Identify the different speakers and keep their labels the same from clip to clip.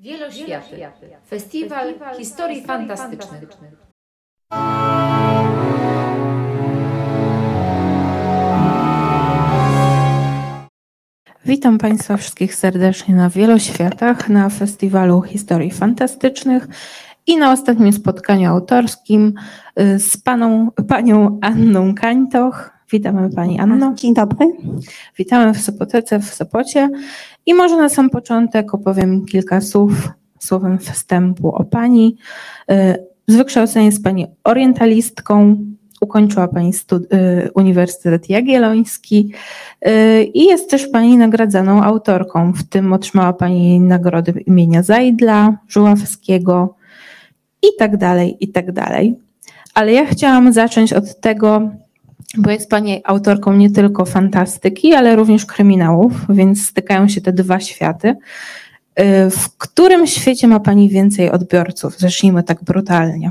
Speaker 1: Wieloświaty. Festiwal Historii Fantastycznych.
Speaker 2: Witam Państwa wszystkich serdecznie na Wieloświatach, na Festiwalu Historii Fantastycznych i na ostatnim spotkaniu autorskim y, z paną, panią Anną Kańtoch. Witamy Pani Anno.
Speaker 3: Dzień dobry.
Speaker 2: Witamy w Sopotece, w Sopocie. I może na sam początek opowiem kilka słów, słowem wstępu o Pani. Y, z wykształcenia jest Pani orientalistką, ukończyła Pani y, Uniwersytet Jagielloński y, i jest też Pani nagradzaną autorką. W tym otrzymała Pani nagrody imienia Zajdla, Żuławskiego i tak dalej, i tak dalej. Ale ja chciałam zacząć od tego, bo jest Pani autorką nie tylko fantastyki, ale również kryminałów, więc stykają się te dwa światy. Y, W którym świecie ma Pani więcej odbiorców? Zacznijmy tak brutalnie.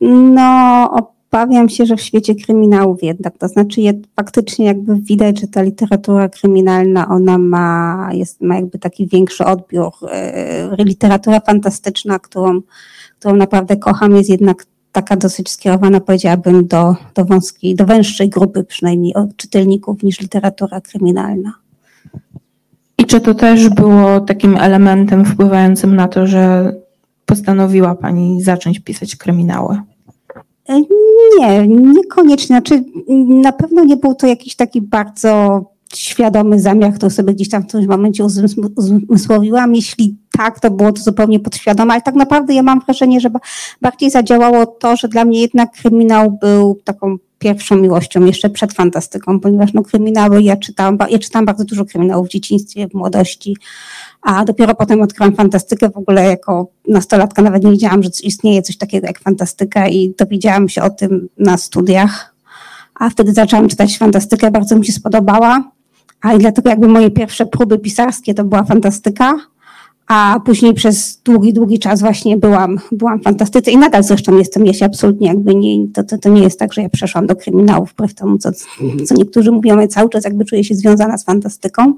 Speaker 3: No, obawiam się, że w świecie kryminałów jednak, to znaczy je, faktycznie jakby widać, że ta literatura kryminalna, ona ma, jest, ma jakby taki większy odbiór. Yy, Literatura fantastyczna, którą, którą naprawdę kocham, jest jednak taka dosyć skierowana, powiedziałabym, do, do wąskiej, do węższej grupy przynajmniej od czytelników niż literatura kryminalna.
Speaker 2: I czy to też było takim elementem wpływającym na to, że postanowiła Pani zacząć pisać kryminały?
Speaker 3: E, Nie, niekoniecznie. Znaczy, na pewno nie był to jakiś taki bardzo świadomy zamiar, który sobie gdzieś tam w którymś momencie uzmysł- uzmysłowiłam. Jeśli tak, to było to zupełnie podświadome, ale tak naprawdę ja mam wrażenie, że ba- bardziej zadziałało to, że dla mnie jednak kryminał był taką pierwszą miłością jeszcze przed fantastyką, ponieważ no kryminały ja czytałam, ja czytałam bardzo dużo kryminałów w dzieciństwie, w młodości, a dopiero potem odkryłam fantastykę w ogóle jako nastolatka, nawet nie wiedziałam, że istnieje coś takiego jak fantastyka i dowiedziałam się o tym na studiach, a wtedy zaczęłam czytać fantastykę, bardzo mi się spodobała, i dlatego jakby moje pierwsze próby pisarskie to była fantastyka, a później przez długi, długi czas właśnie byłam, byłam fantastyce i nadal zresztą jestem, ja się absolutnie jakby nie, to, to, to nie jest tak, że ja przeszłam do kryminałów, wbrew temu, co, co niektórzy mówią, ja cały czas jakby czuję się związana z fantastyką.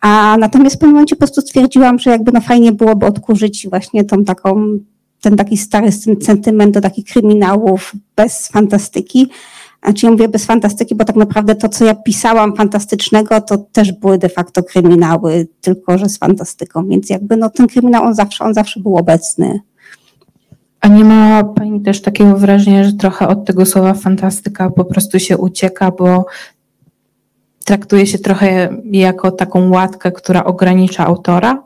Speaker 3: A natomiast w pewnym momencie po prostu stwierdziłam, że jakby no fajnie byłoby odkurzyć właśnie tą taką, ten taki stary sen- sentyment do takich kryminałów bez fantastyki. Znaczy ja mówię bez fantastyki, bo tak naprawdę to, co ja pisałam fantastycznego, to też były de facto kryminały, tylko że z fantastyką. Więc jakby no ten kryminał, on zawsze, on zawsze był obecny.
Speaker 2: A nie ma Pani też takiego wrażenia, że trochę od tego słowa fantastyka po prostu się ucieka, bo traktuje się trochę jako taką łatkę, która ogranicza autora?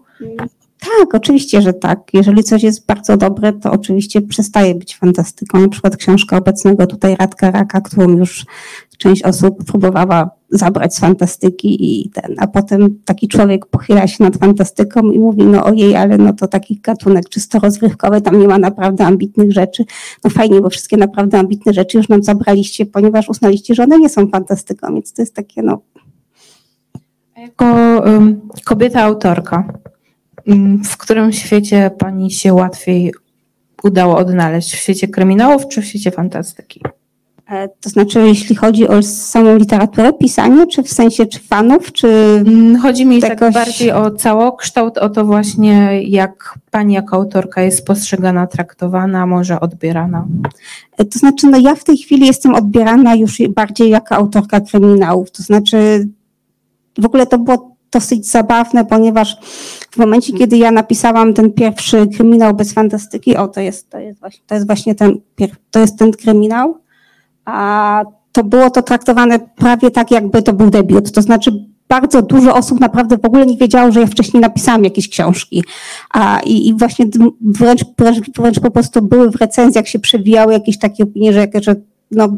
Speaker 3: Tak, oczywiście, że tak. Jeżeli coś jest bardzo dobre, to oczywiście przestaje być fantastyką. Na przykład książka obecnego tutaj Radka Raka, którą już część osób próbowała zabrać z fantastyki i ten, a potem taki człowiek pochyla się nad fantastyką i mówi, no ojej, ale no to taki gatunek czysto rozrywkowy, tam nie ma naprawdę ambitnych rzeczy. No fajnie, bo wszystkie naprawdę ambitne rzeczy już nam zabraliście, ponieważ uznaliście, że one nie są fantastyką, więc to jest takie, no
Speaker 2: Jako ym, kobieta autorka, w którym świecie Pani się łatwiej udało odnaleźć? W świecie kryminałów czy w świecie fantastyki?
Speaker 3: e, to znaczy, jeśli chodzi o samą literaturę, pisanie, czy w sensie, czy fanów, czy
Speaker 2: Mm, Chodzi mi tak
Speaker 3: Jakoś-
Speaker 2: bardziej o całokształt, o to właśnie, jak Pani jako autorka jest postrzegana, traktowana, może odbierana.
Speaker 3: To znaczy, no ja w tej chwili jestem odbierana już bardziej jako autorka kryminałów. To znaczy, w ogóle to było dosyć zabawne, ponieważ w momencie, kiedy ja napisałam ten pierwszy kryminał bez fantastyki, o to jest, to jest, właśnie, to jest właśnie ten, to jest ten kryminał, a to było to traktowane prawie tak, jakby to był debiut. To znaczy, bardzo dużo osób naprawdę w ogóle nie wiedziało, że ja wcześniej napisałam jakieś książki. A, i, I właśnie wręcz, wręcz, wręcz po prostu były w recenzjach się przewijały jakieś takie opinie, że, że no,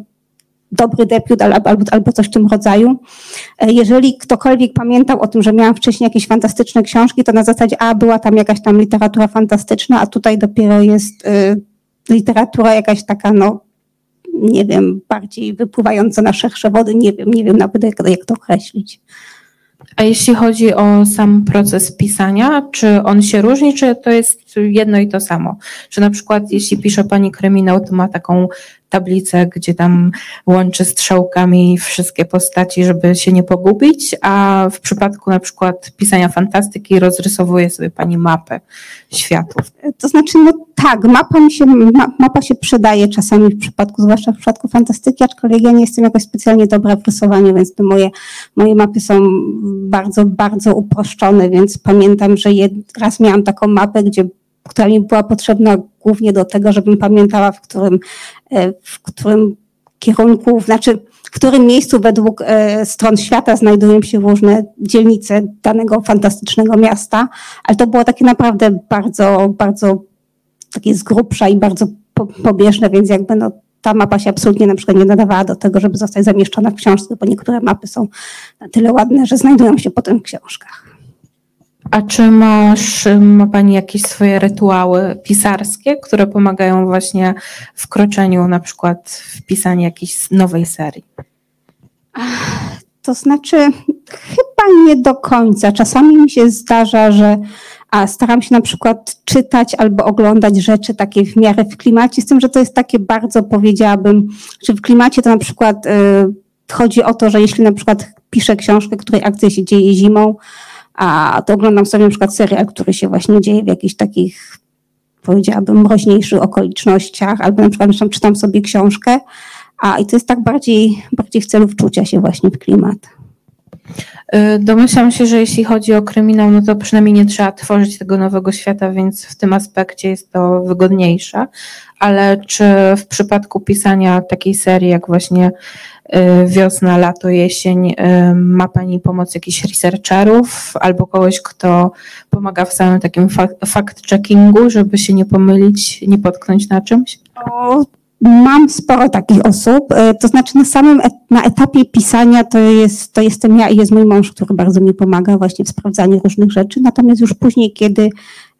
Speaker 3: dobry debiut albo, albo, coś w tym rodzaju. E, Jeżeli ktokolwiek pamiętał o tym, że miałam wcześniej jakieś fantastyczne książki, to na zasadzie, a była tam jakaś tam literatura fantastyczna, a tutaj dopiero jest y, literatura jakaś taka, no nie wiem, bardziej wypływająca na szersze wody, nie wiem, nie wiem nawet jak, jak to określić.
Speaker 2: A jeśli chodzi o sam proces pisania, czy on się różni, czy to jest jedno i to samo? Czy na przykład jeśli pisze Pani kryminał, to ma taką tablicę, gdzie tam łączy strzałkami wszystkie postaci, żeby się nie pogubić, a w przypadku na przykład pisania fantastyki rozrysowuje sobie Pani mapę światów.
Speaker 3: To znaczy, no tak, mapa, mi się, mapa się przydaje czasami w przypadku, zwłaszcza w przypadku fantastyki, aczkolwiek ja nie jestem jakoś specjalnie dobra w rysowaniu, więc te moje, moje mapy są bardzo, bardzo uproszczone, więc pamiętam, że jed, raz miałam taką mapę, gdzie która mi była potrzebna głównie do tego, żebym pamiętała, w którym, e, w którym kierunku, znaczy w którym miejscu według e, stron świata znajdują się różne dzielnice danego fantastycznego miasta, ale to było takie naprawdę bardzo, bardzo takie z grubsza i bardzo pobieżne, więc jakby no, ta mapa się absolutnie na przykład nie nadawała do tego, żeby zostać zamieszczona w książce, bo niektóre mapy są na tyle ładne, że znajdują się potem w książkach.
Speaker 2: A czy masz, ma Pani jakieś swoje rytuały pisarskie, które pomagają właśnie w kroczeniu na przykład w pisaniu jakiejś nowej serii?
Speaker 3: To znaczy, chyba nie do końca. Czasami mi się zdarza, że a staram się na przykład czytać albo oglądać rzeczy takie w miarę w klimacie, z tym, że to jest takie bardzo, powiedziałabym, że w klimacie to na przykład y, chodzi o to, że jeśli na przykład piszę książkę, której akcja się dzieje zimą, a to oglądam sobie na przykład serial, który się właśnie dzieje w jakichś takich, powiedziałabym, mroźniejszych okolicznościach, albo na przykład czytam sobie książkę, a i to jest tak bardziej, bardziej w celu wczucia się właśnie w klimat.
Speaker 2: Y, domyślam się, że jeśli chodzi o kryminał, no to przynajmniej nie trzeba tworzyć tego nowego świata, więc w tym aspekcie jest to wygodniejsze. Ale czy w przypadku pisania takiej serii, jak właśnie y, wiosna, lato, jesień, y, ma Pani pomoc jakichś researcherów albo kogoś, kto pomaga w samym takim fact-checkingu, żeby się nie pomylić, nie potknąć na czymś?
Speaker 3: O, Mam sporo takich osób, e, to znaczy na samym na etapie pisania to, jest, to jestem ja i jest mój mąż, który bardzo mi pomaga właśnie w sprawdzaniu różnych rzeczy, natomiast już później, kiedy,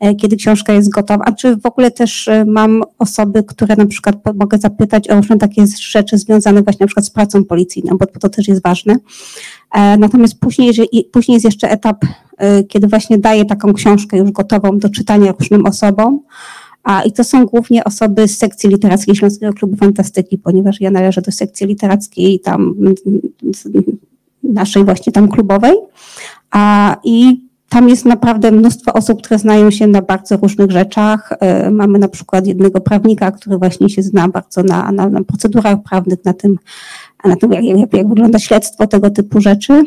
Speaker 3: e, kiedy książka jest gotowa, czy w ogóle też e, mam osoby, które na przykład mogę zapytać o różne takie rzeczy związane właśnie na przykład z pracą policyjną, bo to też jest ważne. Natomiast później, później jest jeszcze etap, kiedy właśnie daję taką książkę już gotową do czytania różnym osobom, a, I to są głównie osoby z sekcji literackiej Śląskiego Klubu Fantastyki, ponieważ ja należę do sekcji literackiej tam naszej właśnie tam klubowej. A, I tam jest naprawdę mnóstwo osób, które znają się na bardzo różnych rzeczach. E, mamy na przykład jednego prawnika, który właśnie się zna bardzo na, na, na procedurach prawnych, na tym, na tym jak, jak, jak wygląda śledztwo, tego typu rzeczy.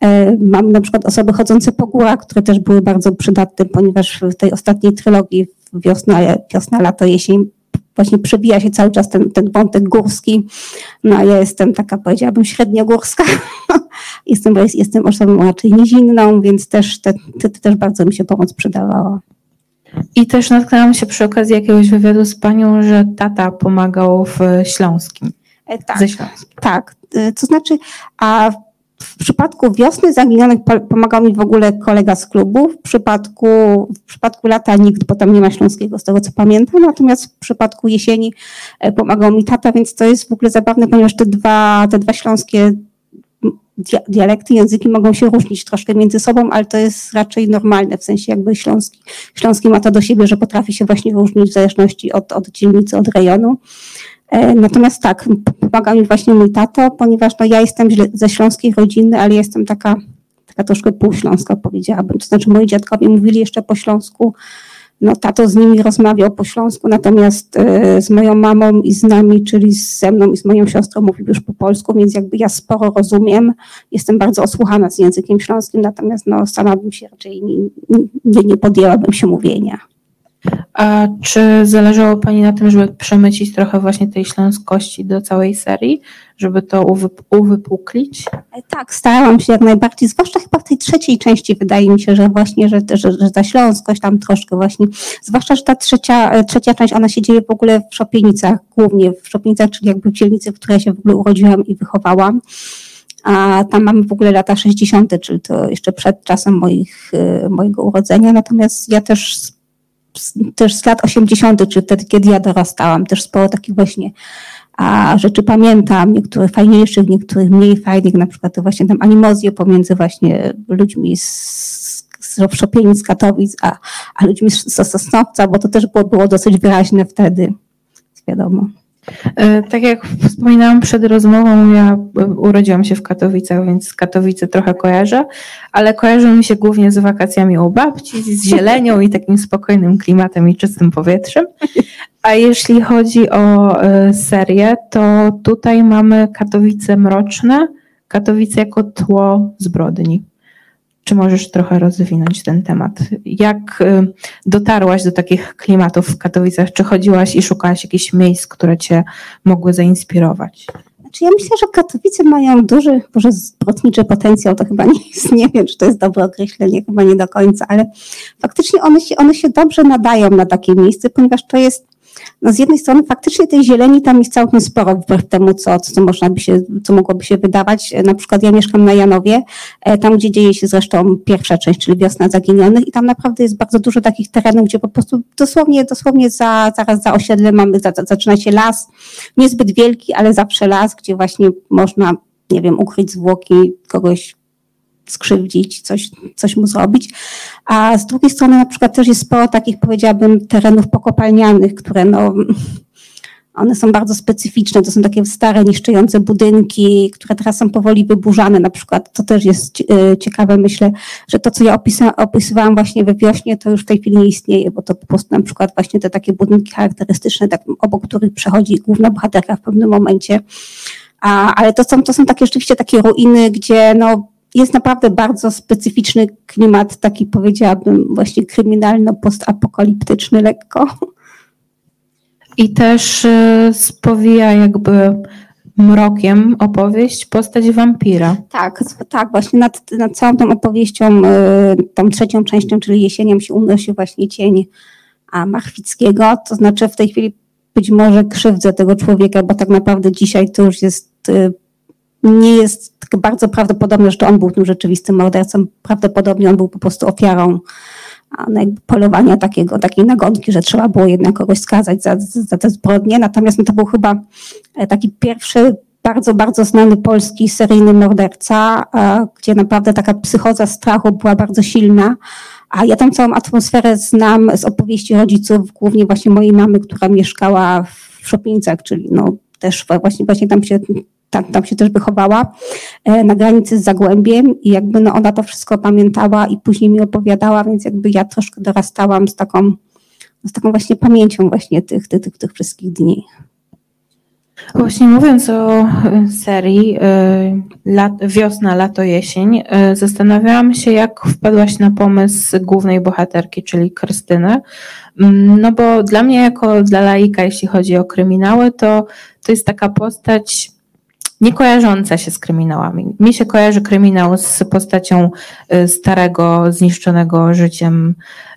Speaker 3: E, Mamy na przykład osoby chodzące po górach, które też były bardzo przydatne, ponieważ w tej ostatniej trylogii wiosna, wiosna lato, jesień właśnie przebija się cały czas ten, ten wątek górski. No a ja jestem taka, powiedziałabym, średniogórska. jestem, jestem osobą raczej nizinną, więc też, te, te, też bardzo mi się pomoc przydawała.
Speaker 2: I też natknęłam się przy okazji jakiegoś wywiadu z panią, że tata pomagał w Śląskim.
Speaker 3: E, tak, ze Śląskim. Tak, e, to znaczy, a w przypadku wiosny zaginionych pomagał mi w ogóle kolega z klubu. W przypadku, w przypadku lata nikt, bo tam nie ma śląskiego, z tego co pamiętam. Natomiast w przypadku jesieni e, pomagał mi tata, więc to jest w ogóle zabawne, ponieważ te dwa, te dwa śląskie dialekty, języki mogą się różnić troszkę między sobą, ale to jest raczej normalne, w sensie jakby śląski, śląski ma to do siebie, że potrafi się właśnie różnić w zależności od, od dzielnicy, od rejonu. E, natomiast tak, pomaga mi właśnie mój tato, ponieważ no, ja jestem ze śląskiej rodziny, ale jestem taka, taka troszkę półśląska powiedziałabym. To znaczy moi dziadkowie mówili jeszcze po śląsku, no tato z nimi rozmawiał po śląsku, natomiast e, z moją mamą i z nami, czyli ze mną i z moją siostrą mówił już po polsku, więc jakby ja sporo rozumiem, jestem bardzo osłuchana z językiem śląskim, natomiast no sama bym się raczej nie, nie, nie podjęłabym się mówienia.
Speaker 2: A czy zależało Pani na tym, żeby przemycić trochę właśnie tej śląskości do całej serii, żeby to uwyp uwypuklić?
Speaker 3: E, tak, starałam się jak najbardziej, zwłaszcza chyba w tej trzeciej części wydaje mi się, że właśnie, że, że, że ta śląskość tam troszkę właśnie, zwłaszcza, że ta trzecia, e, trzecia część, ona się dzieje w ogóle w Szopienicach, głównie w Szopienicach, czyli jakby w dzielnicy, w której się w ogóle urodziłam i wychowałam a tam mamy w ogóle lata 60., czyli to jeszcze przed czasem moich, e, mojego urodzenia. Natomiast ja też też z lat 80., czy wtedy, kiedy ja dorastałam, też sporo takich właśnie a rzeczy pamiętam, niektórych fajniejszych, niektórych mniej fajnych, na przykład to właśnie tam animozje pomiędzy właśnie ludźmi z, z Szopieni, z Katowic, a, a ludźmi z Sosnowca, bo to też było, było dosyć wyraźne wtedy, wiadomo.
Speaker 2: E, tak jak wspominałam przed rozmową, ja e, urodziłam się w Katowicach, więc Katowice trochę kojarzę, ale kojarzą mi się głównie z wakacjami u babci, z zielenią i takim spokojnym klimatem i czystym powietrzem. A jeśli chodzi o e, serię, to tutaj mamy Katowice mroczne, Katowice jako tło zbrodni. Czy możesz trochę rozwinąć ten temat? Jak y, dotarłaś do takich klimatów w Katowicach? Czy chodziłaś i szukałaś jakichś miejsc, które cię mogły zainspirować?
Speaker 3: Znaczy ja myślę, że Katowice mają duży, może zbrodniczy potencjał, to chyba nie jest, nie wiem, czy to jest dobre określenie, chyba nie do końca, ale faktycznie one się, one się dobrze nadają na takie miejsce, ponieważ to jest no z jednej strony faktycznie tej zieleni tam jest całkiem sporo, wbrew temu, co, co, można by się, co mogłoby się wydawać. Na przykład ja mieszkam na Janowie, e, tam gdzie dzieje się zresztą pierwsza część, czyli Wiosna Zaginionych i tam naprawdę jest bardzo dużo takich terenów, gdzie po prostu dosłownie, dosłownie za, zaraz za osiedlem mamy, za, zaczyna się las, niezbyt wielki, ale zawsze las, gdzie właśnie można, nie wiem, ukryć zwłoki kogoś skrzywdzić, coś, coś mu zrobić. A z drugiej strony na przykład też jest sporo takich, powiedziałabym, terenów pokopalnianych, które no, one są bardzo specyficzne, to są takie stare, niszczące budynki, które teraz są powoli wyburzane na przykład. To też jest e, ciekawe, myślę, że to, co ja opisywałam właśnie we wiośnie, to już w tej chwili nie istnieje, bo to po prostu na przykład właśnie te takie budynki charakterystyczne, tak, obok których przechodzi główna bohaterka w pewnym momencie. A, ale to są, to są takie rzeczywiście takie ruiny, gdzie no, jest naprawdę bardzo specyficzny klimat, taki powiedziałabym właśnie kryminalno-postapokaliptyczny lekko.
Speaker 2: I też y, spowija jakby mrokiem opowieść postać wampira.
Speaker 3: Tak, tak, właśnie nad, nad całą tą opowieścią, y, tą trzecią częścią, czyli jesienią się unosi właśnie cień a Machwickiego, to znaczy w tej chwili być może krzywdzę tego człowieka, bo tak naprawdę dzisiaj to już jest y, nie jest tak bardzo prawdopodobne, że to on był tym rzeczywistym mordercą. Prawdopodobnie on był po prostu ofiarą no polowania takiego, takiej nagonki, że trzeba było jednak kogoś skazać za, za te zbrodnie. Natomiast no to był chyba e, taki pierwszy bardzo, bardzo znany polski seryjny morderca, gdzie naprawdę taka psychoza strachu była bardzo silna. A ja tą całą atmosferę znam z opowieści rodziców, głównie właśnie mojej mamy, która mieszkała w Szopienicach, czyli no też właśnie, właśnie tam się tam, tam się też wychowała, e, na granicy z Zagłębiem i jakby no ona to wszystko pamiętała i później mi opowiadała, więc jakby ja troszkę dorastałam z taką, z taką właśnie pamięcią właśnie tych, tych, tych, tych wszystkich dni.
Speaker 2: Właśnie mówiąc o e, serii e, lat, wiosna, lato, jesień, zastanawiałam się, jak wpadłaś na pomysł głównej bohaterki, czyli Krystyny. Mm, no bo dla mnie, jako dla laika, jeśli chodzi o kryminały, to, to jest taka postać nie kojarząca się z kryminałami. Mi się kojarzy kryminał z postacią y, starego, zniszczonego życiem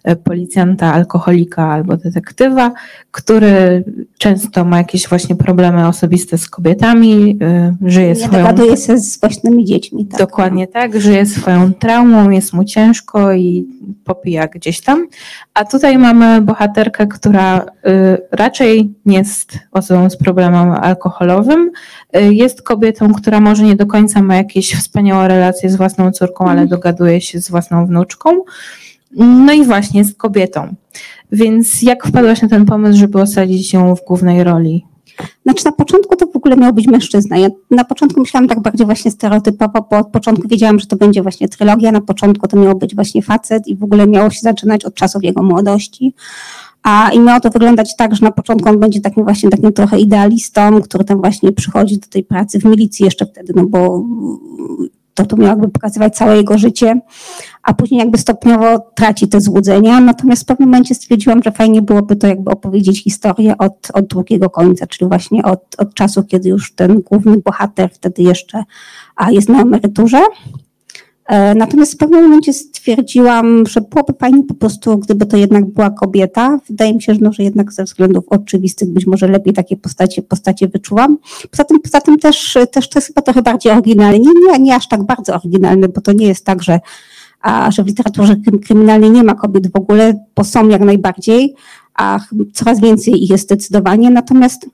Speaker 2: y, policjanta, alkoholika albo detektywa, który często ma jakieś właśnie problemy osobiste z kobietami, y, żyje
Speaker 3: nie swoją... dogaduje się z własnymi dziećmi.
Speaker 2: Tak, Dokładnie tak, żyje swoją traumą, jest mu ciężko i popija gdzieś tam. A tutaj mamy bohaterkę, która raczej nie jest osobą z problemem alkoholowym, jest kobietą, która może nie do końca ma jakieś wspaniałe relacje z własną córką, ale mhm. dogaduje się z własną wnuczką. No i właśnie jest kobietą. Więc jak wpadłaś na ten pomysł, żeby osadzić ją w głównej roli?
Speaker 3: Znaczy na początku to w ogóle miał być mężczyzna. Ja na początku myślałam tak bardziej właśnie stereotypowo, bo od początku wiedziałam, że to będzie właśnie trylogia, na początku to miało być właśnie facet i w ogóle miało się zaczynać od czasów jego młodości. A i miało to wyglądać tak, że na początku on będzie takim właśnie takim trochę idealistą, który tam właśnie przychodzi do tej pracy w milicji jeszcze wtedy, no bo to to miało jakby pokazywać całe jego życie, a później jakby stopniowo traci te złudzenia. Natomiast w pewnym momencie stwierdziłam, że fajnie byłoby to jakby opowiedzieć historię od, od drugiego końca, czyli właśnie od, od czasu, kiedy już ten główny bohater wtedy jeszcze a jest na emeryturze natomiast w pewnym momencie stwierdziłam, że byłoby fajnie po prostu, gdyby to jednak była kobieta. Wydaje mi się, że, no, że jednak ze względów oczywistych być może lepiej takie postacie, postacie wyczułam. Poza tym, poza tym też, też to jest chyba trochę bardziej oryginalne. Nie, nie, nie aż tak bardzo oryginalne, bo to nie jest tak, że, a, że w literaturze kryminalnej nie ma kobiet w ogóle, bo są jak najbardziej, a coraz więcej ich jest zdecydowanie. Natomiast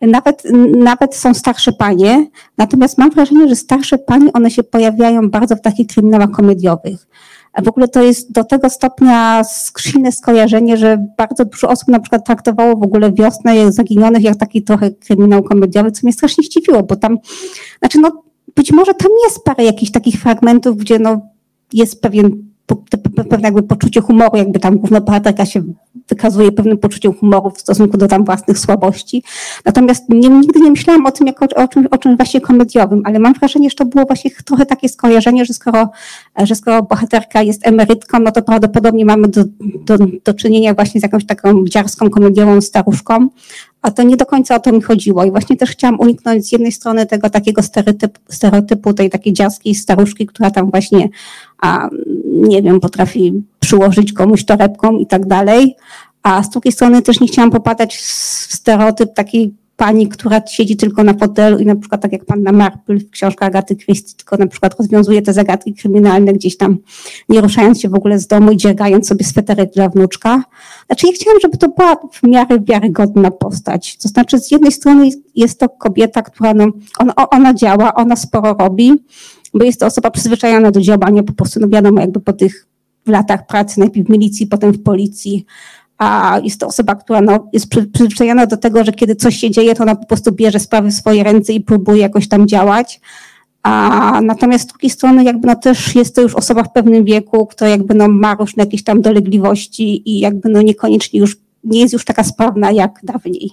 Speaker 3: Nawet, nawet są starsze panie, natomiast mam wrażenie, że starsze panie, one się pojawiają bardzo w takich kryminałach komediowych. W ogóle to jest do tego stopnia silne skojarzenie, że bardzo dużo osób na przykład traktowało w ogóle wiosnę zaginionych jak taki trochę kryminał komediowy, co mnie strasznie zdziwiło, bo tam, znaczy no, być może tam jest parę jakichś takich fragmentów, gdzie no, jest pewien pewne jakby poczucie humoru, jakby tam główna bohaterka się wykazuje pewnym poczuciem humoru w stosunku do tam własnych słabości. Natomiast nie, nigdy nie myślałam o tym jako o, czymś, o czymś właśnie komediowym, ale mam wrażenie, że to było właśnie trochę takie skojarzenie, że skoro, że skoro bohaterka jest emerytką, no to prawdopodobnie mamy do, do, do czynienia właśnie z jakąś taką dziarską, komediową staruszką, a to nie do końca o to mi chodziło. I właśnie też chciałam uniknąć z jednej strony tego takiego stereotypu, stereotypu tej takiej dziarskiej staruszki, która tam właśnie, a, nie wiem, potrafi przyłożyć komuś torebką i tak dalej. A z drugiej strony też nie chciałam popadać w stereotyp takiej pani, która siedzi tylko na fotelu i na przykład tak jak panna Marple w książkach Agaty Christie, tylko na przykład rozwiązuje te zagadki kryminalne gdzieś tam, nie ruszając się w ogóle z domu i dziergając sobie sweterek dla wnuczka. Znaczy ja chciałam, żeby to była w miarę wiarygodna postać. To znaczy z jednej strony jest to kobieta, która no, ona, ona działa, ona sporo robi, bo jest to osoba przyzwyczajona do działania po prostu, no wiadomo, jakby po tych latach pracy, najpierw w milicji, potem w policji, a jest to osoba, która no, jest przyzwyczajona do tego, że kiedy coś się dzieje, to ona po prostu bierze sprawy w swoje ręce i próbuje jakoś tam działać. A natomiast z drugiej strony jakby no też jest to już osoba w pewnym wieku, która jakby no ma różne jakieś tam dolegliwości i jakby no niekoniecznie już nie jest już taka sprawna jak dawniej.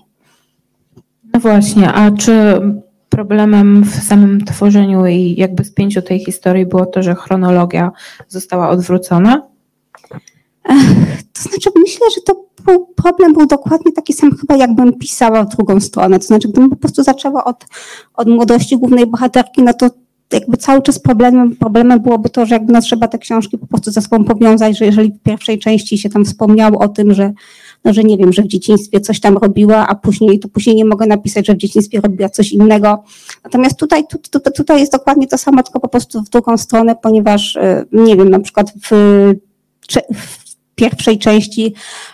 Speaker 2: No właśnie, a czy problemem w samym tworzeniu i jakby spięciu tej historii było to, że chronologia została odwrócona?
Speaker 3: To znaczy, myślę, że to był, problem był dokładnie taki sam, chyba jakbym pisała w drugą stronę. To znaczy, gdybym po prostu zaczęła od, od młodości głównej bohaterki, no to jakby cały czas problemem, problemem byłoby to, że jakby no trzeba te książki po prostu ze sobą powiązać, że jeżeli w pierwszej części się tam wspomniało o tym, że, no, że nie wiem, że w dzieciństwie coś tam robiła, a później, to później nie mogę napisać, że w dzieciństwie robiła coś innego. Natomiast tutaj, tu, tu, tutaj jest dokładnie to samo, tylko po prostu w drugą stronę, ponieważ, y, nie wiem, na przykład w, w pierwszej części,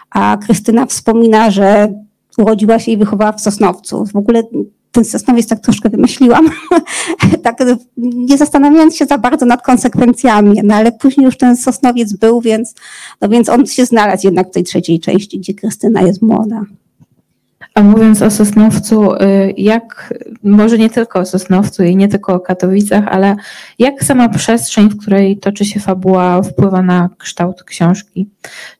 Speaker 3: a Krystyna wspomina, że urodziła się i wychowała w Sosnowcu. W ogóle ten Sosnowiec tak troszkę wymyśliłam, tak nie zastanawiając się za bardzo nad konsekwencjami, no ale później już ten Sosnowiec był, więc, no więc on się znalazł jednak w tej trzeciej części, gdzie Krystyna jest młoda.
Speaker 2: A mówiąc o Sosnowcu, y, jak, może nie tylko o Sosnowcu i nie tylko o Katowicach, ale jak sama przestrzeń, w której toczy się fabuła, wpływa na kształt książki?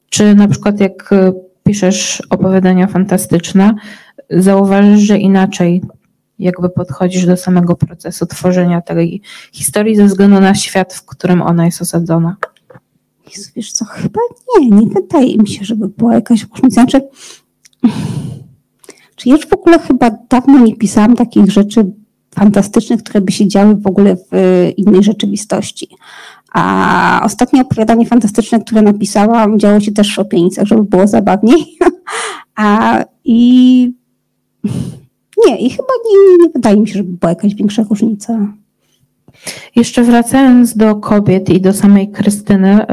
Speaker 2: Czy na przykład jak y, piszesz opowiadania fantastyczne, zauważysz, że inaczej jakby podchodzisz do samego procesu tworzenia tej historii ze względu na świat, w którym ona jest osadzona?
Speaker 3: Jezu, wiesz co, chyba nie, nie wydaje mi się, żeby była jakaś różnica. Znaczy, czy już w ogóle chyba dawno nie pisałam takich rzeczy fantastycznych, które by się działy w ogóle w innej rzeczywistości. A ostatnie opowiadanie fantastyczne, które napisałam, działo się też w Szopienicach, żeby było zabawniej. A, I nie, i chyba nie, nie wydaje mi się, żeby była jakaś większa różnica.
Speaker 2: Jeszcze wracając do kobiet i do samej Krystyny,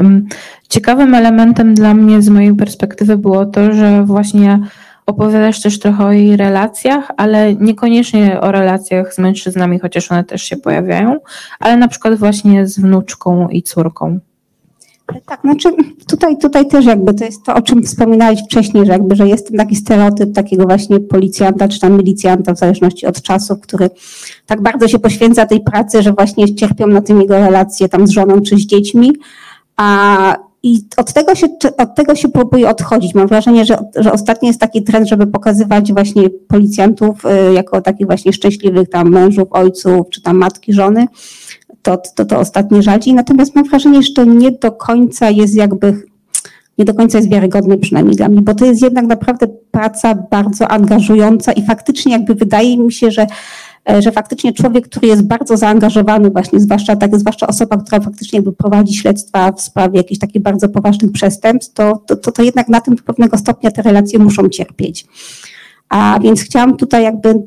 Speaker 2: ciekawym elementem dla mnie z mojej perspektywy było to, że właśnie Opowiadasz też trochę o jej relacjach, ale niekoniecznie o relacjach z mężczyznami, chociaż one też się pojawiają, ale na przykład właśnie z wnuczką i córką.
Speaker 3: Tak, znaczy tutaj, tutaj też jakby to jest to, o czym wspominałeś wcześniej, że jakby, że jest taki stereotyp takiego właśnie policjanta czy tam milicjanta w zależności od czasu, który tak bardzo się poświęca tej pracy, że właśnie cierpią na tym jego relacje tam z żoną czy z dziećmi, a i od tego się, od tego się próbuje odchodzić. Mam wrażenie, że, że ostatnio jest taki trend, żeby pokazywać właśnie policjantów y, jako takich właśnie szczęśliwych tam mężów, ojców, czy tam matki, żony. To, to, to ostatnio rzadziej. Natomiast mam wrażenie, że to nie do końca jest jakby, nie do końca jest wiarygodne przynajmniej dla mnie, bo to jest jednak naprawdę praca bardzo angażująca i faktycznie jakby wydaje mi się, że że faktycznie człowiek, który jest bardzo zaangażowany właśnie, zwłaszcza, tak, zwłaszcza osoba, która faktycznie prowadzi śledztwa w sprawie jakichś takich bardzo poważnych przestępstw, to, to, to, to jednak na tym do pewnego stopnia te relacje muszą cierpieć. A więc chciałam tutaj jakby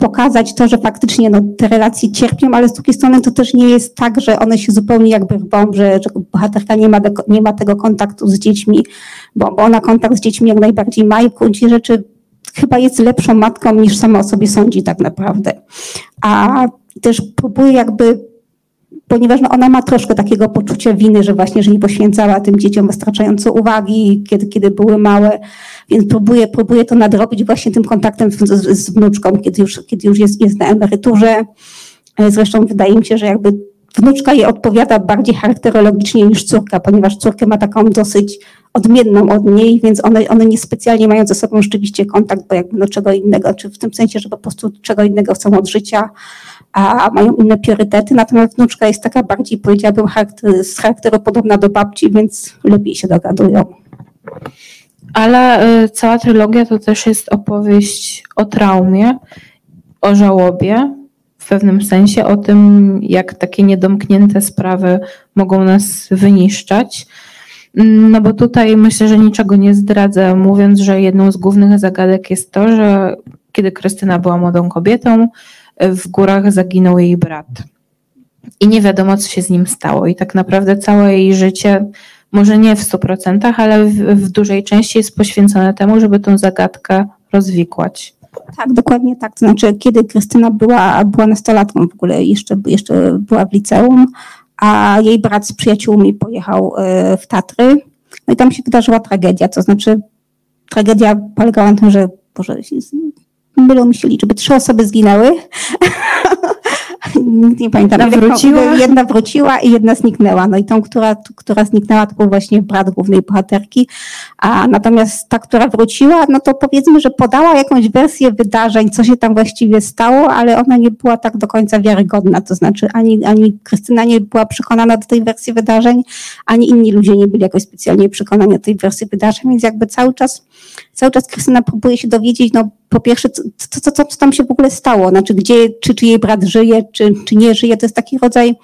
Speaker 3: pokazać to, że faktycznie no, te relacje cierpią, ale z drugiej strony to też nie jest tak, że one się zupełnie jakby rwą, że, że bohaterka nie ma, nie ma tego kontaktu z dziećmi, bo, bo ona kontakt z dziećmi jak najbardziej ma i w rzeczy chyba jest lepszą matką niż sama o sobie sądzi tak naprawdę. A też próbuje jakby ponieważ no ona ma troszkę takiego poczucia winy, że właśnie, że nie poświęcała tym dzieciom wystarczająco uwagi, kiedy, kiedy były małe, więc próbuje, próbuje to nadrobić właśnie tym kontaktem z, z wnuczką, kiedy już, kiedy już jest, jest na emeryturze. E, zresztą wydaje mi się, że jakby wnuczka jej odpowiada bardziej charakterologicznie niż córka, ponieważ córkę ma taką dosyć odmienną od niej, więc one, one niespecjalnie mają ze sobą rzeczywiście kontakt, bo jakby no czego innego, czy w tym sensie, że po prostu czego innego chcą od życia, a mają inne priorytety, natomiast wnuczka jest taka bardziej, powiedziałabym, charakter, z charakteru podobna do babci, więc lepiej się dogadują.
Speaker 2: Ale y, cała trylogia to też jest opowieść o traumie, o żałobie, w pewnym sensie, o tym, jak takie niedomknięte sprawy mogą nas wyniszczać. No bo tutaj myślę, że niczego nie zdradzę, mówiąc, że jedną z głównych zagadek jest to, że kiedy Krystyna była młodą kobietą, w górach zaginął jej brat. I nie wiadomo, co się z nim stało. I tak naprawdę całe jej życie, może nie w 100%, ale w, w dużej części jest poświęcone temu, żeby tą zagadkę rozwikłać.
Speaker 3: Tak, dokładnie tak. To znaczy, kiedy Krystyna była, była nastolatką w ogóle, jeszcze, jeszcze była w liceum, a jej brat z przyjaciółmi pojechał e, w Tatry. No i tam się wydarzyła tragedia, to znaczy tragedia polegała na tym, że Boże, mylą mi się liczby, trzy osoby zginęły. nie pamiętam.
Speaker 2: Jedna wróciła?
Speaker 3: Jedna wróciła i jedna zniknęła. No i tą, która, która zniknęła, to był właśnie brat głównej bohaterki. A natomiast ta, która wróciła, no to powiedzmy, że podała jakąś wersję wydarzeń, co się tam właściwie stało, ale ona nie była tak do końca wiarygodna. To znaczy ani, ani Krystyna nie była przekonana do tej wersji wydarzeń, ani inni ludzie nie byli jakoś specjalnie przekonani do tej wersji wydarzeń, więc jakby cały czas, cały czas Krystyna próbuje się dowiedzieć, no po pierwsze, co, co, co, co tam się w ogóle stało? Znaczy, gdzie, czy, czy jej brat żyje, czy, czy nie żyje? To jest taki rodzaj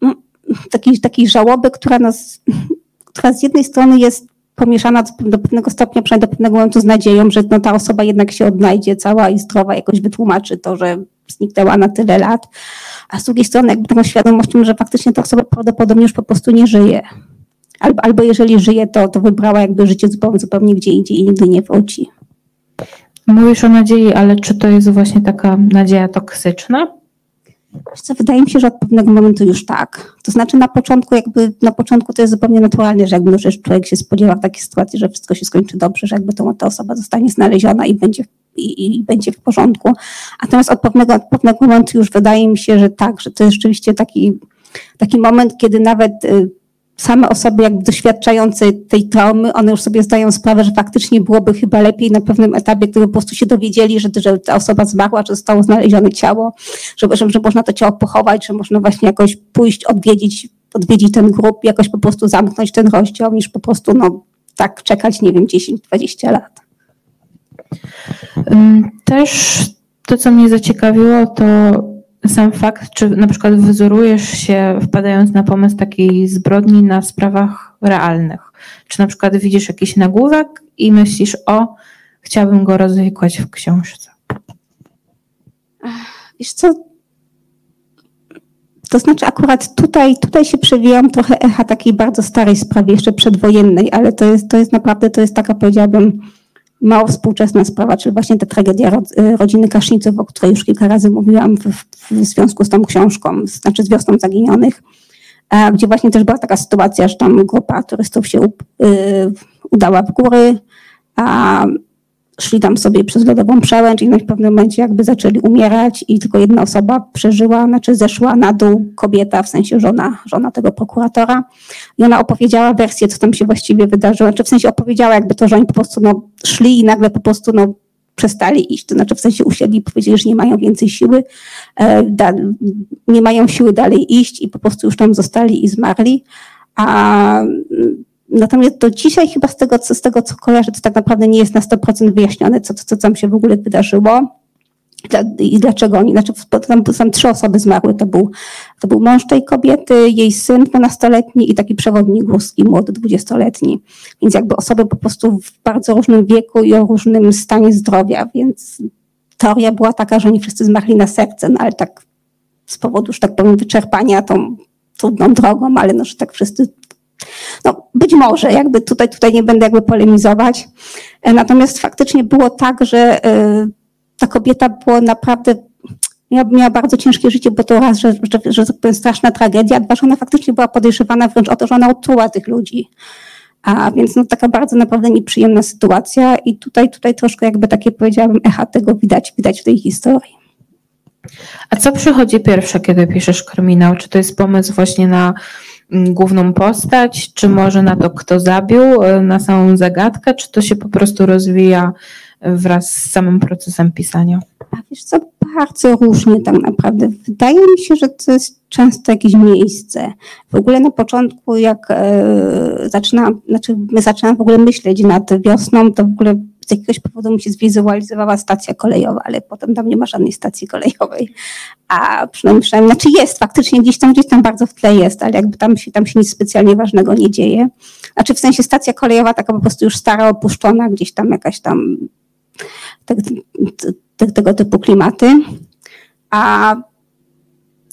Speaker 3: no, takiej, takiej żałoby, która nas, która z jednej strony jest pomieszana do pewnego stopnia, przynajmniej do pewnego momentu z nadzieją, że no, ta osoba jednak się odnajdzie cała i zdrowa, jakoś wytłumaczy to, że zniknęła na tyle lat, a z drugiej strony jakby taką świadomością, że faktycznie ta osoba prawdopodobnie już po prostu nie żyje. Albo, albo jeżeli żyje, to, to wybrała jakby życie zupełnie, zupełnie gdzie indziej i nigdy nie wróci.
Speaker 2: Mówisz o nadziei, ale czy to jest właśnie taka nadzieja toksyczna?
Speaker 3: Co, wydaje mi się, że od pewnego momentu już tak. To znaczy na początku jakby, na początku to jest zupełnie naturalne, że jakby no, że człowiek się spodziewa w takiej sytuacji, że wszystko się skończy dobrze, że jakby to, ta osoba zostanie znaleziona i będzie, i, i będzie w porządku. Natomiast od pewnego, od pewnego momentu już wydaje mi się, że tak, że to jest rzeczywiście taki, taki moment, kiedy nawet y, same osoby jak doświadczające tej traumy, one już sobie zdają sprawę, że faktycznie byłoby chyba lepiej na pewnym etapie, gdyby po prostu się dowiedzieli, że, że ta osoba zmarła, że zostało znalezione ciało, że, że, że można to ciało pochować, że można właśnie jakoś pójść, odwiedzić, odwiedzić ten grup, jakoś po prostu zamknąć ten rozdział, niż po prostu no, tak czekać, nie wiem, 10-20 lat.
Speaker 2: Też to, co mnie zaciekawiło, to sam fakt, czy na przykład wyzorujesz się, wpadając na pomysł takiej zbrodni na sprawach realnych? Czy na przykład widzisz jakiś nagłówek i myślisz, o, chciałabym go rozwikłać w książce?
Speaker 3: Wiesz co, to znaczy akurat tutaj, tutaj się przewijam trochę echa takiej bardzo starej sprawy, jeszcze przedwojennej, ale to jest, to jest naprawdę, to jest taka powiedziałabym mało współczesna sprawa, czyli właśnie ta tragedia y, rodziny Kaszniców, o której już kilka razy mówiłam w, w związku z tą książką, znaczy z Wiosną Zaginionych, gdzie właśnie też była taka sytuacja, że tam grupa turystów się y, udała w góry, a szli tam sobie przez lodową przełęcz i w pewnym momencie jakby zaczęli umierać i tylko jedna osoba przeżyła, znaczy zeszła na dół kobieta, w sensie żona, żona tego prokuratora. I ona opowiedziała wersję, co tam się właściwie wydarzyło, znaczy w sensie opowiedziała jakby to, że oni po prostu no, szli i nagle po prostu no, przestali iść, to znaczy w sensie usiedli i powiedzieli, że nie mają więcej siły, e, da, nie mają siły dalej iść i po prostu już tam zostali i zmarli, a Natomiast do dzisiaj chyba z tego, co, z tego, co kojarzę, to tak naprawdę nie jest na 100% wyjaśnione, co, co tam się w ogóle wydarzyło i dlaczego oni, znaczy tam, tam trzy osoby zmarły, to był, to był mąż tej kobiety, jej syn dwunastoletni i taki przewodnik górski, młody dwudziestoletni. Więc jakby osoby po prostu w bardzo różnym wieku i o różnym stanie zdrowia, więc teoria była taka, że oni wszyscy zmarli na serce, no ale tak z powodu, że tak powiem, wyczerpania tą trudną drogą, ale no, że tak wszyscy No, być może, jakby tutaj, tutaj nie będę jakby polemizować. Natomiast faktycznie było tak, że ta kobieta była naprawdę miała, bardzo ciężkie życie, bo to raz, że, że, że tak straszna tragedia, dwa, że ona faktycznie była podejrzewana wręcz o to, że ona otruła tych ludzi. A więc no, taka bardzo naprawdę nieprzyjemna sytuacja i tutaj, tutaj troszkę jakby takie powiedziałabym echa tego widać, widać w tej historii.
Speaker 2: A co przychodzi pierwsze, kiedy piszesz kryminał? Czy to jest pomysł właśnie na główną postać, czy może na to, kto zabił, e, na samą zagadkę, czy to się po prostu rozwija wraz z samym procesem pisania?
Speaker 3: A wiesz co, bardzo różnie tak naprawdę. Wydaje mi się, że to jest często jakieś miejsce. W ogóle na początku, jak e, zaczynałam, znaczy my zaczynałam w ogóle myśleć nad wiosną, to w ogóle z jakiegoś powodu mi się zwizualizowała stacja kolejowa, ale potem tam nie ma żadnej stacji kolejowej. A przynajmniej, przynajmniej znaczy jest, faktycznie gdzieś tam, gdzieś tam bardzo w tle jest, ale jakby tam się, tam się nic specjalnie ważnego nie dzieje. Znaczy w sensie stacja kolejowa taka po prostu już stara, opuszczona, gdzieś tam jakaś tam te, te, tego typu klimaty. A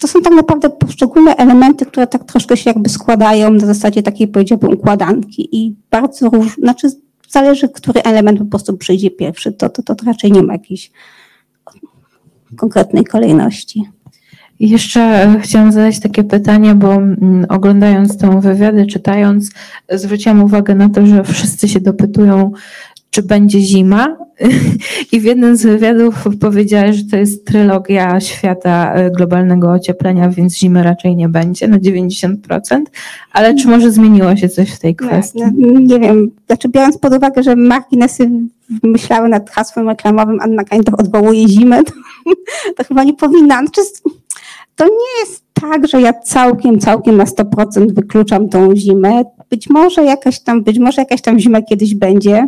Speaker 3: to są tak naprawdę poszczególne elementy, które tak troszkę się jakby składają na zasadzie takiej powiedziałbym układanki i bardzo różne, znaczy zależy, który element po prostu przyjdzie pierwszy, to, to, to raczej nie ma jakiejś konkretnej kolejności.
Speaker 2: Jeszcze e, chciałam zadać takie pytanie, bo mm, oglądając tą wywiady, czytając, zwróciłam uwagę na to, że wszyscy się dopytują, czy będzie zima. I w jednym z wywiadów powiedziałeś, że to jest trylogia świata e, globalnego ocieplenia, więc zimy raczej nie będzie na 90%. Ale czy może zmieniło się coś w tej kwestii?
Speaker 3: Nie, nie wiem. Znaczy, biorąc pod uwagę, że marginesy myślały nad hasłem reklamowym Anna Kańtow odwołuje zimę, to, to chyba nie powinna. Znaczy, to nie jest tak, że ja całkiem, całkiem na 100% wykluczam tą zimę. Być może jakaś tam, być może jakaś tam zima kiedyś będzie.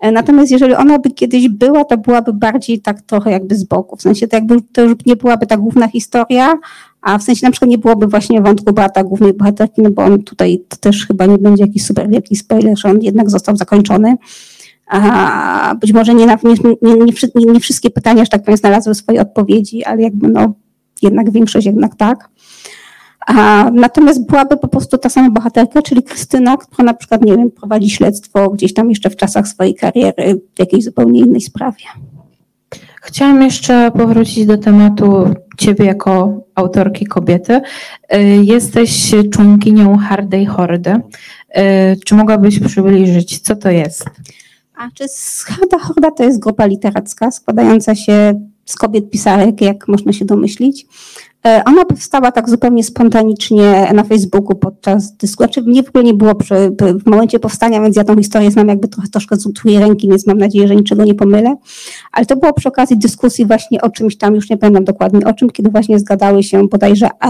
Speaker 3: E, natomiast jeżeli ona by kiedyś była, to byłaby bardziej tak trochę jakby z boku. W sensie to jakby to już nie byłaby ta główna historia, a w sensie na przykład nie byłoby właśnie wątku brata głównej bohaterki, no bo on tutaj to też chyba nie będzie jakiś super wielki spoiler, że on jednak został zakończony. A być może nie, nie, nie, nie, wszystkie pytania, że tak powiem, znalazły swoje odpowiedzi, ale jakby no jednak większość jednak tak. A, natomiast byłaby po prostu ta sama bohaterka, czyli Krystyna, która na przykład, nie wiem, prowadzi śledztwo gdzieś tam jeszcze w czasach swojej kariery w jakiejś zupełnie innej sprawie.
Speaker 2: Chciałam jeszcze powrócić do tematu Ciebie jako autorki kobiety. Y, jesteś członkinią Hardej Hordy. Y, czy mogłabyś przybliżyć, co to jest?
Speaker 3: A czy Harda Horda to jest grupa literacka składająca się z kobiet pisarek, jak można się domyślić. E, ona powstała tak zupełnie spontanicznie na Facebooku podczas dyskusji. Znaczy mnie w ogóle nie było przy, w momencie powstania, więc ja tą historię znam jakby trochę, troszkę z utruję ręki, więc mam nadzieję, że niczego nie pomylę. Ale to było przy okazji dyskusji właśnie o czymś tam, już nie pamiętam dokładnie o czym, kiedy właśnie zgadały się bodajże e,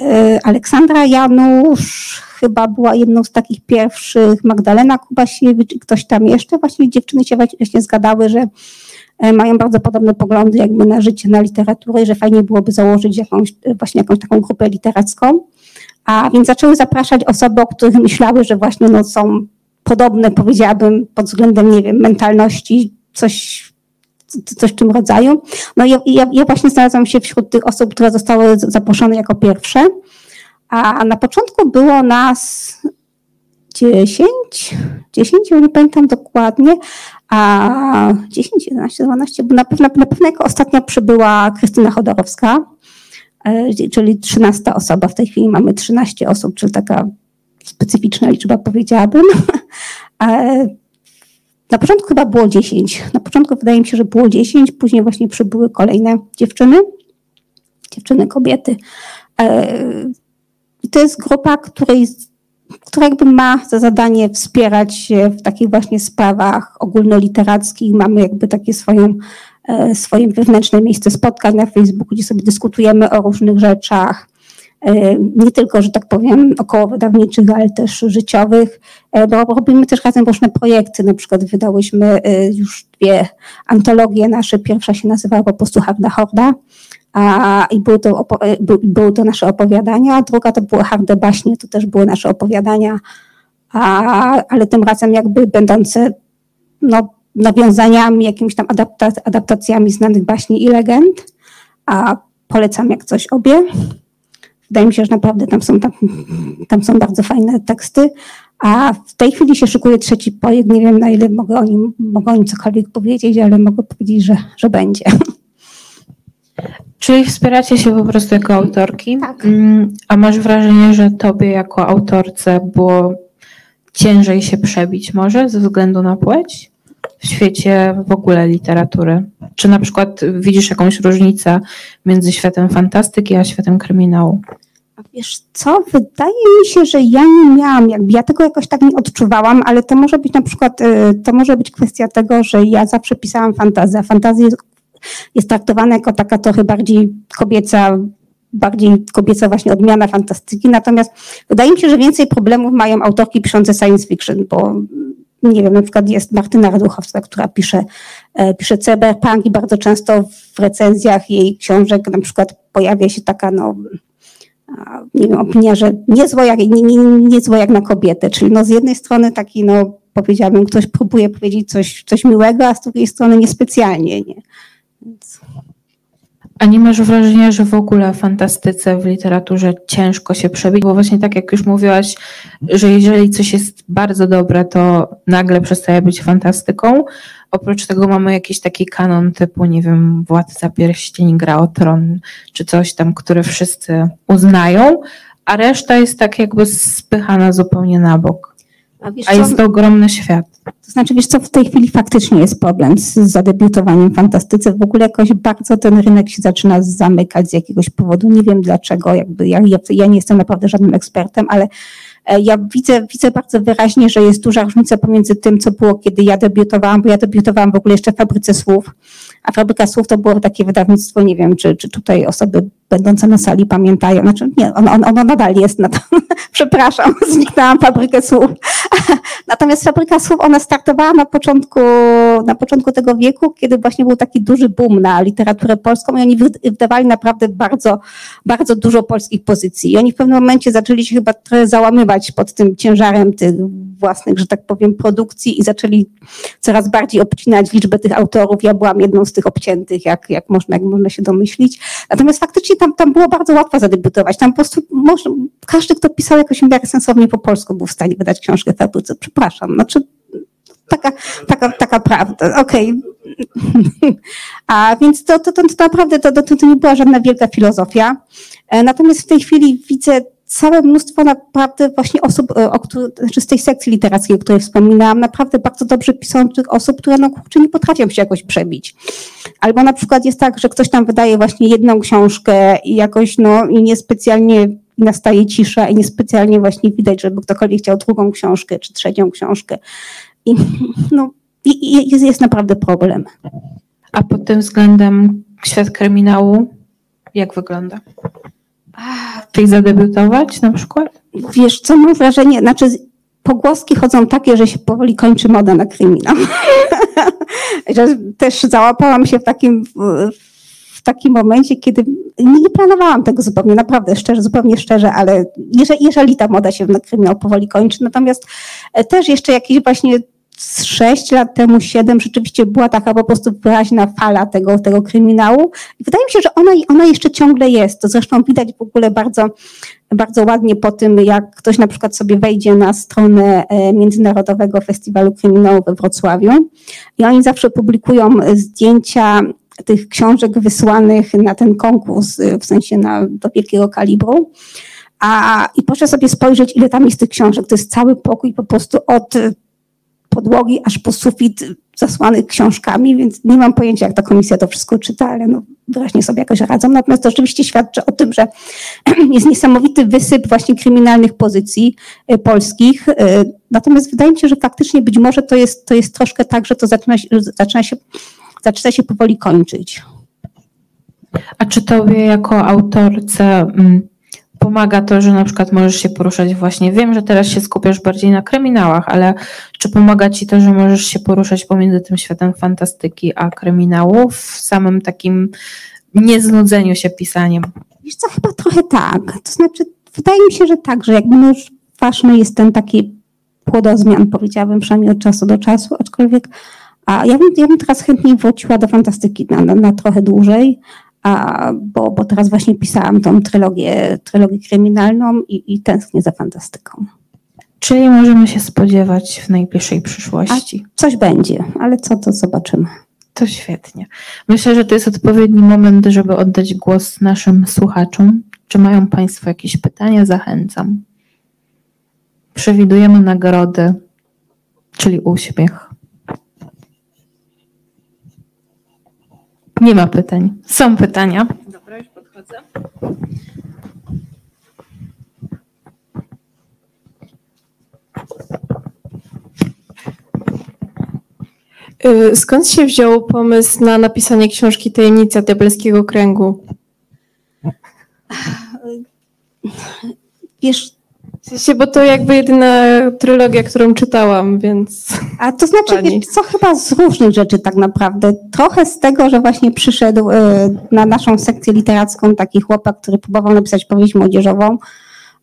Speaker 3: e, Aleksandra Janusz, chyba była jedną z takich pierwszych, Magdalena Kubasiewicz i ktoś tam jeszcze. Właśnie dziewczyny się właśnie zgadały, że mają bardzo podobne poglądy jakby na życie, na literaturę i że fajnie byłoby założyć jakąś, e, właśnie jakąś taką grupę literacką. A więc zaczęły zapraszać osoby, o których myślały, że właśnie no, są podobne, powiedziałabym, pod względem, nie wiem, mentalności, coś, coś w tym rodzaju. No i ja, ja właśnie znalazłam się wśród tych osób, które zostały zaproszone jako pierwsze. A na początku było nas 10, 10, nie pamiętam dokładnie, a 10, 11, 12, bo na pewno, na pewno jako ostatnia przybyła Krystyna Chodorowska, e, czyli 13 osoba. W tej chwili mamy 13 osób, czyli taka specyficzna liczba, powiedziałabym. E, na początku chyba było 10. Na początku wydaje mi się, że było 10, później właśnie przybyły kolejne dziewczyny, dziewczyny, kobiety. E, I to jest grupa, której która jakby ma za zadanie wspierać się w takich właśnie sprawach ogólnoliterackich. Mamy jakby takie swoją, e, swoje wewnętrzne miejsce spotkań na Facebooku, gdzie sobie dyskutujemy o różnych rzeczach, e, nie tylko, że tak powiem, około wydawniczych, ale też życiowych, e, bo robimy też razem różne projekty. Na przykład wydałyśmy już dwie antologie nasze. Pierwsza się nazywała po prostu Horda, a, i były to, by, były to nasze opowiadania, druga to były harde baśnie, to też były nasze opowiadania, a, ale tym razem jakby będące no, nawiązaniami, jakimiś tam adaptacjami znanych baśni i legend, a polecam jak coś obie. wydaje mi się, że naprawdę tam są, tam, tam są bardzo fajne teksty. A w tej chwili się szykuje trzeci projekt. Nie wiem, na ile mogę o nim, mogę o nim cokolwiek powiedzieć, ale mogę powiedzieć, że, że będzie.
Speaker 2: Czyli wspieracie się po prostu jako autorki.
Speaker 3: Tak.
Speaker 2: Mm, a masz wrażenie, że tobie jako autorce było ciężej się przebić może ze względu na płeć w świecie w ogóle literatury? Czy na przykład widzisz jakąś różnicę między światem fantastyki a światem kryminału?
Speaker 3: A Wiesz co, wydaje mi się, że ja nie miałam, jakby ja tego jakoś tak nie odczuwałam, ale to może być na przykład, y, to może być kwestia tego, że ja zawsze pisałam fantazję, a fantazja jest, traktowana jako taka trochę bardziej kobieca, bardziej kobieca właśnie odmiana fantastyki, natomiast wydaje mi się, że więcej problemów mają autorki piszące science fiction, bo nie wiem, na przykład jest Martyna Raduchowska, która pisze, e, pisze cyberpunk i bardzo często w recenzjach jej książek na przykład pojawia się taka, no, nie wiem, opinia, że niezła jak, nie, nie, jak na kobietę, czyli no z jednej strony taki, no powiedziałabym, ktoś próbuje powiedzieć coś, coś miłego, a z drugiej strony niespecjalnie, nie. Więc...
Speaker 2: A nie masz wrażenia, że w ogóle w fantastyce, w literaturze ciężko się przebić? Bo właśnie tak jak już mówiłaś, że jeżeli coś jest bardzo dobre, to nagle przestaje być fantastyką. Oprócz tego mamy jakiś taki kanon typu, nie wiem, Władca Pierścień, Gra o Tron, czy coś tam, które wszyscy uznają, a reszta jest tak jakby spychana zupełnie na bok.
Speaker 3: A,
Speaker 2: A jest to ogromny świat.
Speaker 3: To znaczy, wiesz co, w tej chwili faktycznie jest problem z zadebiutowaniem fantastyce. W ogóle jakoś bardzo ten rynek się zaczyna zamykać z jakiegoś powodu. Nie wiem dlaczego, jakby ja, ja, ja nie jestem naprawdę żadnym ekspertem, ale e, ja widzę, widzę bardzo wyraźnie, że jest duża różnica pomiędzy tym, co było, kiedy ja debiutowałam, bo ja debiutowałam w ogóle jeszcze w Fabryce Słów, a Fabryka Słów to było takie wydawnictwo, nie wiem, czy, czy tutaj osoby będące na sali pamiętają, znaczy nie, ono, ono, nadal jest, na to, przepraszam, zniknęłam Fabrykę Słów. Natomiast Fabryka Słów, ona startowała na początku, na początku tego wieku, kiedy właśnie był taki duży boom na literaturę polską i oni wy- wydawali naprawdę bardzo, bardzo dużo polskich pozycji. I oni w pewnym momencie zaczęli się chyba trochę załamywać pod tym ciężarem tych własnych, że tak powiem, produkcji i zaczęli coraz bardziej obcinać liczbę tych autorów. Ja byłam jedną z tych obciętych, jak, jak, można, jak można się domyślić. Natomiast faktycznie tam, tam było bardzo łatwo zadebiutować. Tam po prostu można, każdy, kto pisał jakoś miarę sensownie po polsku, był w stanie wydać książkę w fabryce. Przepraszam. Znaczy, taka, taka, taka prawda. Okej. A więc to, to, to, to naprawdę to, to, to nie była żadna wielka filozofia. E, Natomiast w tej chwili widzę całe mnóstwo naprawdę właśnie osób, e, o których, znaczy z tej sekcji literackiej, o której wspominałam, naprawdę bardzo dobrze piszących osób, które no kurczę nie potrafią się jakoś przebić. Albo na przykład jest tak, że ktoś tam wydaje właśnie jedną książkę i jakoś no i niespecjalnie nastaje cisza i niespecjalnie właśnie widać, żeby ktokolwiek chciał drugą książkę czy trzecią książkę. I no i jest, jest naprawdę problem.
Speaker 2: A pod tym względem świat kryminału jak wygląda? Czyli zadebiutować na przykład?
Speaker 3: Wiesz co, mam wrażenie, znaczy pogłoski chodzą takie, że się powoli kończy moda na kryminał. że też załapałam się w takim, w, takim momencie, kiedy nie, planowałam tego zupełnie, naprawdę szczerze, zupełnie szczerze, ale jeżeli, jeżeli ta moda się na kryminał powoli kończy, natomiast też jeszcze jakieś właśnie sześć lat temu, siedem, rzeczywiście była taka po prostu wyraźna fala tego, tego kryminału. I wydaje mi się, że ona, ona jeszcze ciągle jest. To zresztą widać w ogóle bardzo, bardzo ładnie po tym, jak ktoś na przykład sobie wejdzie na stronę e, Międzynarodowego Festiwalu Kryminału we Wrocławiu i oni zawsze publikują zdjęcia tych książek wysłanych na ten konkurs, e, w sensie na, do wielkiego kalibru. A, I proszę sobie spojrzeć, ile tam jest tych książek. To jest cały pokój po prostu od podłogi aż po sufit zasłany książkami, więc nie mam pojęcia, jak ta komisja to wszystko czyta, ale no, wyraźnie sobie jakoś radzą. Natomiast to rzeczywiście świadczy o tym, że jest niesamowity wysyp właśnie kryminalnych pozycji e, polskich. E, Natomiast wydaje mi się, że faktycznie być może to jest, to jest troszkę tak, że to zaczyna się, zaczyna się, zaczyna się powoli kończyć.
Speaker 2: A czy tobie jako autorce mm, pomaga to, że na przykład możesz się poruszać właśnie, wiem, że teraz się skupiasz bardziej na kryminałach, ale czy pomaga ci to, że możesz się poruszać pomiędzy tym światem fantastyki a kryminału w samym takim nieznudzeniu się pisaniem?
Speaker 3: Wiesz co, chyba trochę tak. To znaczy, wydaje mi się, że tak, że jakby no już ważny jest ten taki płodozmian, powiedziałabym, przynajmniej od czasu do czasu, aczkolwiek a ja bym, ja bym teraz chętniej wróciła do fantastyki na, na, na trochę dłużej, a, bo, bo teraz właśnie pisałam tą trylogię, trylogię kryminalną i, i tęsknię za fantastyką.
Speaker 2: Czyli możemy się spodziewać w najbliższej przyszłości.
Speaker 3: Coś będzie, ale co to zobaczymy.
Speaker 2: To świetnie. Myślę, że to jest odpowiedni moment, żeby oddać głos naszym słuchaczom. Czy mają Państwo jakieś pytania? Zachęcam. Przewidujemy nagrody, czyli uśmiech. Nie ma pytań. Są pytania. Dobra, już podchodzę.
Speaker 4: Y, Skąd się wziął pomysł na napisanie książki Tajemnica Diabelskiego Kręgu?
Speaker 3: Wiesz,
Speaker 4: W sensie, bo to jakby jedyna trylogia, którą czytałam, więc
Speaker 3: A to znaczy, wiesz, co chyba z różnych rzeczy tak naprawdę. Trochę z tego, że właśnie przyszedł e, na naszą sekcję literacką taki chłopak, który próbował napisać powieść młodzieżową,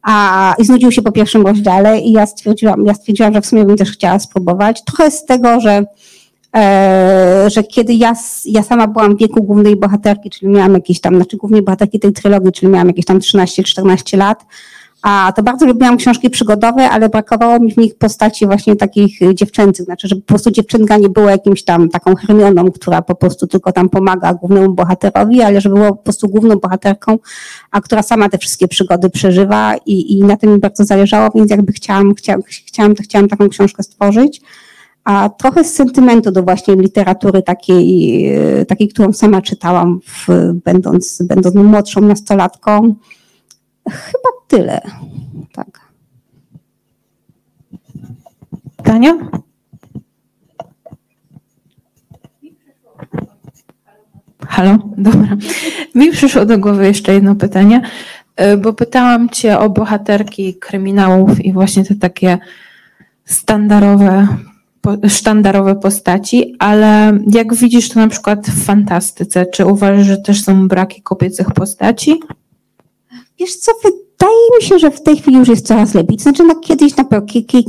Speaker 3: a i znudził się po pierwszym rozdziale i ja stwierdziłam, ja stwierdziłam, że w sumie bym też chciała spróbować. Trochę z tego, że e, że kiedy ja, ja sama byłam w wieku głównej bohaterki, czyli miałam jakieś tam, znaczy głównej bohaterki tej trylogii, czyli miałam jakieś tam 13-14 lat, a to bardzo lubiłam książki przygodowe, ale brakowało mi w nich postaci właśnie takich y, dziewczęcych, znaczy, żeby po prostu dziewczynka nie była jakimś tam taką Hermioną, która po prostu tylko tam pomaga głównemu bohaterowi, ale żeby była po prostu główną bohaterką, a która sama te wszystkie przygody przeżywa i, i na tym mi bardzo zależało, więc jakby chciałam, chciałam, chciałam, chciałam taką książkę stworzyć. A trochę z sentymentu do właśnie literatury takiej, y, takiej którą sama czytałam, w, będąc, będąc młodszą nastolatką. Chyba tyle. Tak.
Speaker 2: Pytania? Halo, dobra. Mi przyszło do głowy jeszcze jedno pytanie, y, bo pytałam Cię o bohaterki kryminałów i właśnie te takie standardowe, sztandarowe postaci, ale jak widzisz to na przykład w fantastyce, czy uważasz, że też są braki kobiecych postaci?
Speaker 3: Wiesz co, wydaje mi się, że w tej chwili już jest coraz lepiej. Znaczy, no, kiedyś, na,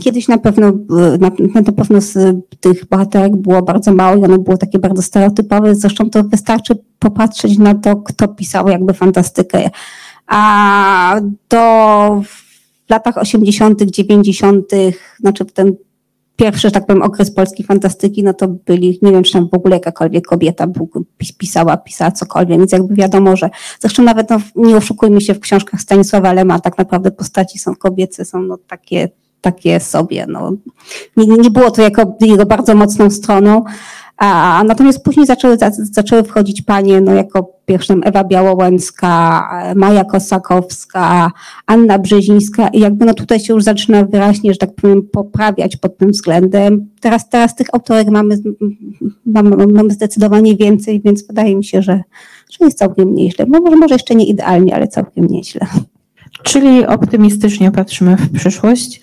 Speaker 3: kiedyś na pewno, na, na pewno z tych bohaterek było bardzo mało i one były takie bardzo stereotypowe. Zresztą to wystarczy popatrzeć na to, kto pisał jakby fantastykę. A do w latach 80., 90., znaczy w ten pierwszy, że tak powiem, okres polskiej fantastyki, no to byli, nie wiem, czy tam w ogóle jakakolwiek kobieta pisała, pisała cokolwiek, więc jakby wiadomo, że zresztą nawet, no, nie oszukujmy się, w książkach Stanisława Lema tak naprawdę postaci są kobiece, są no takie, takie sobie, no. Nie, nie było to jako jego bardzo mocną stroną, a, natomiast później zaczęły, za- zaczęły wchodzić panie, no jako pierwszą Ewa Białołęcka, Maja Kosakowska, Anna Brzezińska i jakby no tutaj się już zaczyna wyraźnie, że tak powiem, poprawiać pod tym względem. Teraz, teraz tych autorek mamy, mamy, mamy zdecydowanie więcej, więc wydaje mi się, że, że jest całkiem nieźle. Może, może jeszcze nie idealnie, ale całkiem nieźle.
Speaker 2: Czyli optymistycznie patrzymy w przyszłość.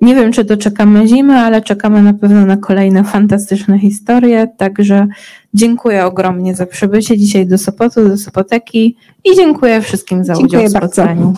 Speaker 2: Nie wiem, czy doczekamy zimy, ale czekamy na pewno na kolejne fantastyczne historie. Także dziękuję ogromnie za przybycie dzisiaj do Sopotu, do Sopoteki i dziękuję wszystkim za
Speaker 3: Dziękuję
Speaker 2: udział w
Speaker 3: bardzo.
Speaker 2: spotkaniu.